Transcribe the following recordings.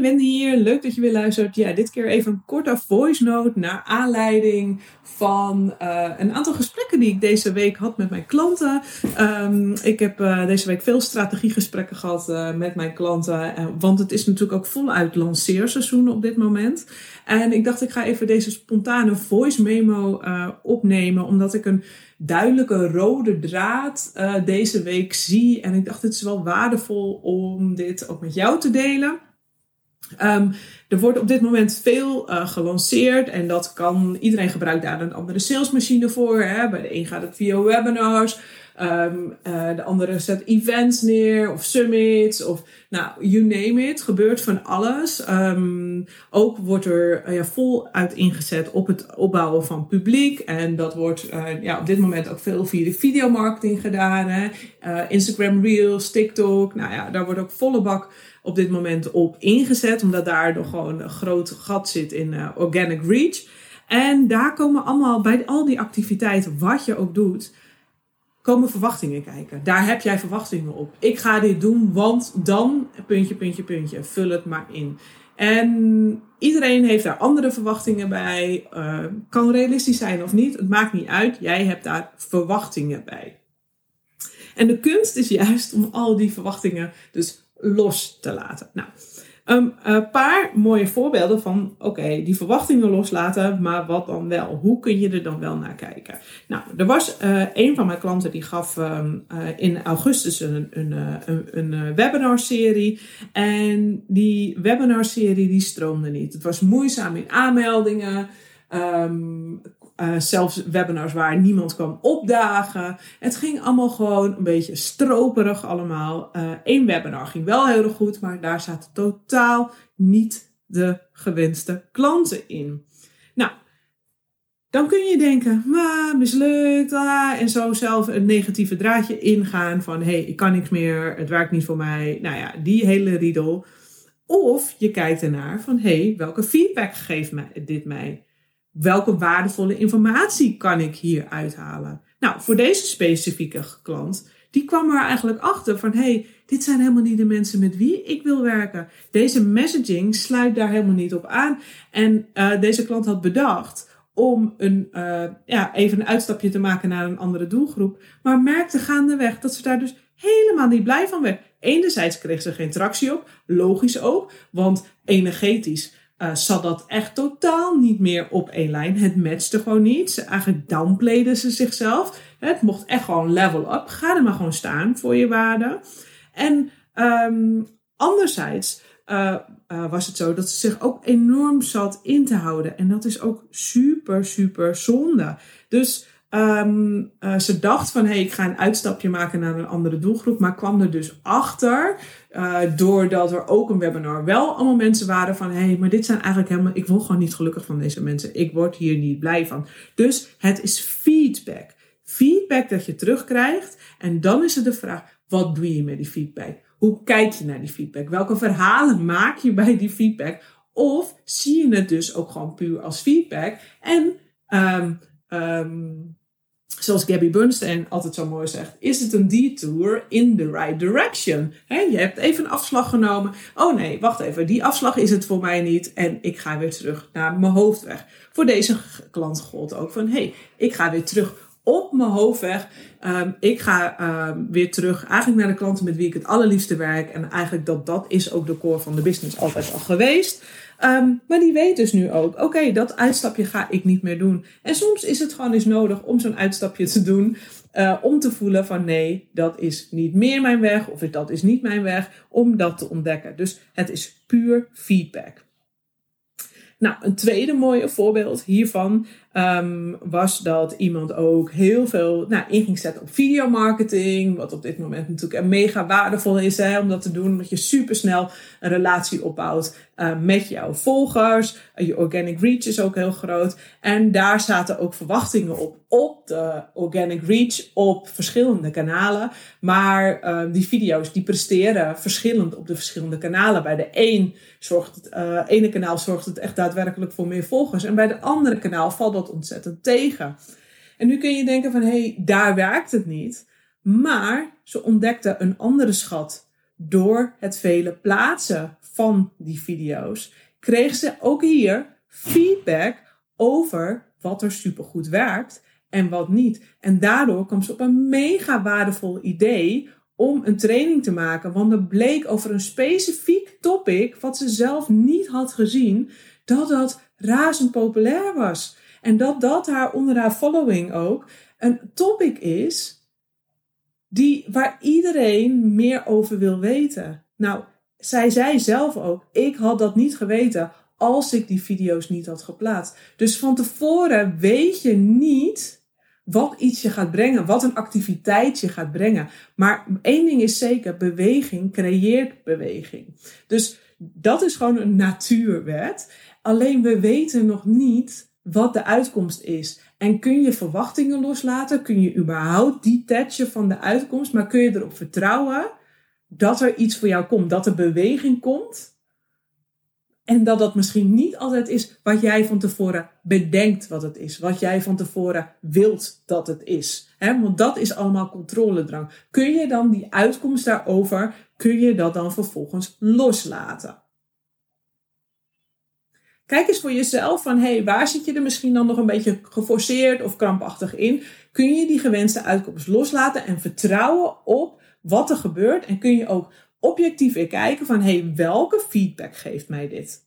Wendy hier. Leuk dat je weer luistert. Ja, dit keer even een korte voice note naar aanleiding van uh, een aantal gesprekken die ik deze week had met mijn klanten. Um, ik heb uh, deze week veel strategiegesprekken gehad uh, met mijn klanten, want het is natuurlijk ook voluit lanceerseizoen op dit moment. En ik dacht, ik ga even deze spontane voice memo opnemen, omdat ik een duidelijke rode draad deze week zie. En ik dacht, het is wel waardevol om dit ook met jou te delen. Um, er wordt op dit moment veel uh, gelanceerd en dat kan, iedereen gebruikt daar een andere salesmachine voor. Hè. Bij de een gaat het via webinars, um, uh, de andere zet events neer of summits of nou, you name it, gebeurt van alles. Um, ook wordt er uh, ja, voluit ingezet op het opbouwen van publiek en dat wordt ja, op dit moment ook veel via de videomarketing gedaan. Hè. Instagram Reels, TikTok, nou ja, daar wordt ook volle bak op dit moment op ingezet, omdat daar nog gewoon een groot gat zit in organic reach. En daar komen allemaal, bij al die activiteiten, wat je ook doet, komen verwachtingen kijken. Daar heb jij verwachtingen op. Ik ga dit doen, want dan, puntje, puntje, puntje, vul het maar in. En iedereen heeft daar andere verwachtingen bij. Uh, kan realistisch zijn of niet, het maakt niet uit. Jij hebt daar verwachtingen bij. En de kunst is juist om al die verwachtingen dus los te laten. Nou, een paar mooie voorbeelden van, oké, die verwachtingen loslaten, maar wat dan wel? Hoe kun je er dan wel naar kijken? Nou, er was uh, een van mijn klanten die gaf um, uh, in augustus een, een, een, een webinarserie. En die webinarserie die stroomde niet. Het was moeizaam in aanmeldingen. Um, uh, zelfs webinars waar niemand kwam opdagen. Het ging allemaal gewoon een beetje stroperig allemaal. Eén uh, webinar ging wel heel erg goed, maar daar zaten totaal niet de gewenste klanten in. Nou, dan kun je denken, maar mislukt, ah, en zo zelf een negatieve draadje ingaan van, hé, hey, ik kan niks meer, het werkt niet voor mij. Nou ja, die hele riedel. Of je kijkt ernaar van, hé, hey, welke feedback geeft dit mij? Welke waardevolle informatie kan ik hier uithalen? Nou, voor deze specifieke klant, die kwam er eigenlijk achter van, hey, dit zijn helemaal niet de mensen met wie ik wil werken. Deze messaging sluit daar helemaal niet op aan. En uh, deze klant had bedacht om een, uh, ja, even een uitstapje te maken naar een andere doelgroep, maar merkte gaandeweg dat ze daar dus helemaal niet blij van werd. Enerzijds kreeg ze geen tractie op, logisch ook, want energetisch uh, zat dat echt totaal niet meer op één lijn. Het matchte gewoon niet. Ze, eigenlijk downplayden ze zichzelf. Het mocht echt gewoon level up. Ga er maar gewoon staan voor je waarde. En um, anderzijds uh, uh, was het zo dat ze zich ook enorm zat in te houden. En dat is ook super, super zonde. Dus um, ze dacht van, hé, hey, ik ga een uitstapje maken naar een andere doelgroep. Maar kwam er dus achter uh, doordat er ook een webinar wel allemaal mensen waren van hé, hey, maar dit zijn eigenlijk helemaal, ik word gewoon niet gelukkig van deze mensen. Ik word hier niet blij van. Dus het is feedback. Feedback dat je terugkrijgt. En dan is het de vraag, wat doe je met die feedback? Hoe kijk je naar die feedback? Welke verhalen maak je bij die feedback? Of zie je het dus ook gewoon puur als feedback? En um, um, zoals Gabby Bernstein altijd zo mooi zegt, is het een detour in the right direction. je hebt even een afslag genomen. Oh nee, wacht even, die afslag is het voor mij niet. En ik ga weer terug naar mijn hoofdweg. Voor deze klant gold ook van, hey, ik ga weer terug op mijn hoofdweg. Um, ik ga um, weer terug eigenlijk naar de klanten met wie ik het allerliefste werk. En eigenlijk dat dat is ook de core van de business altijd al geweest. Um, maar die weet dus nu ook, oké, dat uitstapje ga ik niet meer doen. En soms is het gewoon eens nodig om zo'n uitstapje te doen. Uh, om te voelen van nee, dat is niet meer mijn weg. Of dat is niet mijn weg. Om dat te ontdekken. Dus het is puur feedback. Nou, een tweede mooie voorbeeld hiervan ehm, was dat iemand ook heel veel nou, in ging zetten op videomarketing. Wat op dit moment natuurlijk mega waardevol is hè, om dat te doen. Omdat je supersnel een relatie opbouwt uh, met jouw volgers. Uh, je organic reach is ook heel groot. En daar zaten ook verwachtingen op. Op de organic reach op verschillende kanalen. Maar uh, die video's die presteren verschillend op de verschillende kanalen. Bij de een zorgt het, ene kanaal zorgt het echt daadwerkelijk voor meer volgers. En bij de andere kanaal valt dat ontzettend tegen. En nu kun je denken van hé, hey, daar werkt het niet. Maar ze ontdekte een andere schat door het vele plaatsen van die video's, kreeg ze ook hier feedback over wat er supergoed werkt en wat niet. En daardoor kwam ze op een mega waardevol idee om een training te maken. Want er bleek over een specifiek topic, wat ze zelf niet had gezien, dat dat razend populair was. En dat dat haar onder haar following ook een topic is die, waar iedereen meer over wil weten. Nou, zij zei zelf ook, ik had dat niet geweten als ik die video's niet had geplaatst. Dus van tevoren weet je niet wat iets je gaat brengen, wat een activiteit je gaat brengen. Maar één ding is zeker, beweging creëert beweging. Dus dat is gewoon een natuurwet. Alleen we weten nog niet wat de uitkomst is. En kun je verwachtingen loslaten? Kun je überhaupt detachen van de uitkomst? Maar kun je erop vertrouwen dat er iets voor jou komt? Dat er beweging komt? En dat dat misschien niet altijd is wat jij van tevoren bedenkt wat het is. Wat jij van tevoren wilt dat het is. want dat is allemaal controledrang. Kun je dan die uitkomst daarover, kun je dat dan vervolgens loslaten? Kijk eens voor jezelf van, hey, waar zit je er misschien dan nog een beetje geforceerd of krampachtig in? Kun je die gewenste uitkomst loslaten en vertrouwen op wat er gebeurt? En kun je ook objectief weer kijken van, hey, welke feedback geeft mij dit?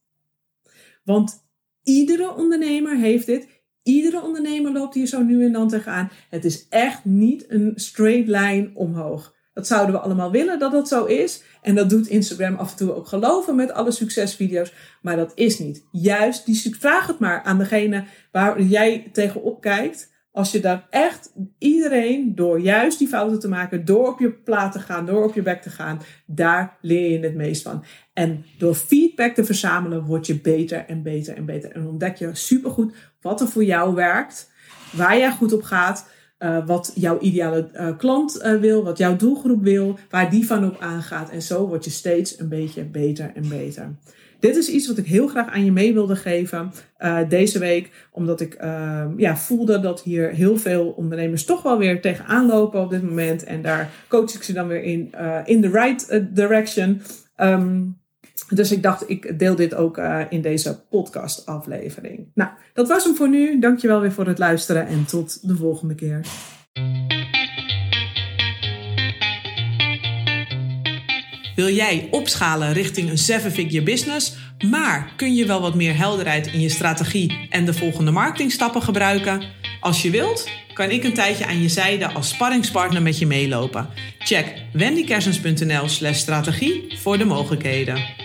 Want iedere ondernemer heeft dit. Iedere ondernemer loopt hier zo nu en dan tegenaan. Het is echt niet een straight line omhoog. Dat zouden we allemaal willen dat dat zo is. En dat doet Instagram af en toe ook geloven met alle succesvideo's. Maar dat is niet. Juist, die, vraag het maar aan degene waar jij tegenop kijkt. Als je daar echt iedereen, door juist die fouten te maken, door op je plaat te gaan, door op je bek te gaan, daar leer je het meest van. En door feedback te verzamelen, word je beter en beter en beter. En ontdek je supergoed wat er voor jou werkt, waar jij goed op gaat. Uh, wat jouw ideale uh, klant uh, wil, wat jouw doelgroep wil, waar die van op aangaat. En zo word je steeds een beetje beter en beter. Dit is iets wat ik heel graag aan je mee wilde geven deze week, omdat ik ja, voelde dat hier heel veel ondernemers toch wel weer tegenaan lopen op dit moment. En daar coach ik ze dan weer in, in the right direction. Um, dus ik dacht, ik deel dit ook uh, in deze podcast aflevering. Nou, dat was hem voor nu. Dankjewel weer voor het luisteren en tot de volgende keer. Wil jij opschalen richting een seven-figure business, maar kun je wel wat meer helderheid in je strategie en de volgende marketingstappen gebruiken? Als je wilt, kan ik een tijdje aan je zijde als sparringspartner met je meelopen. Check wendykersens.nl/strategie voor de mogelijkheden.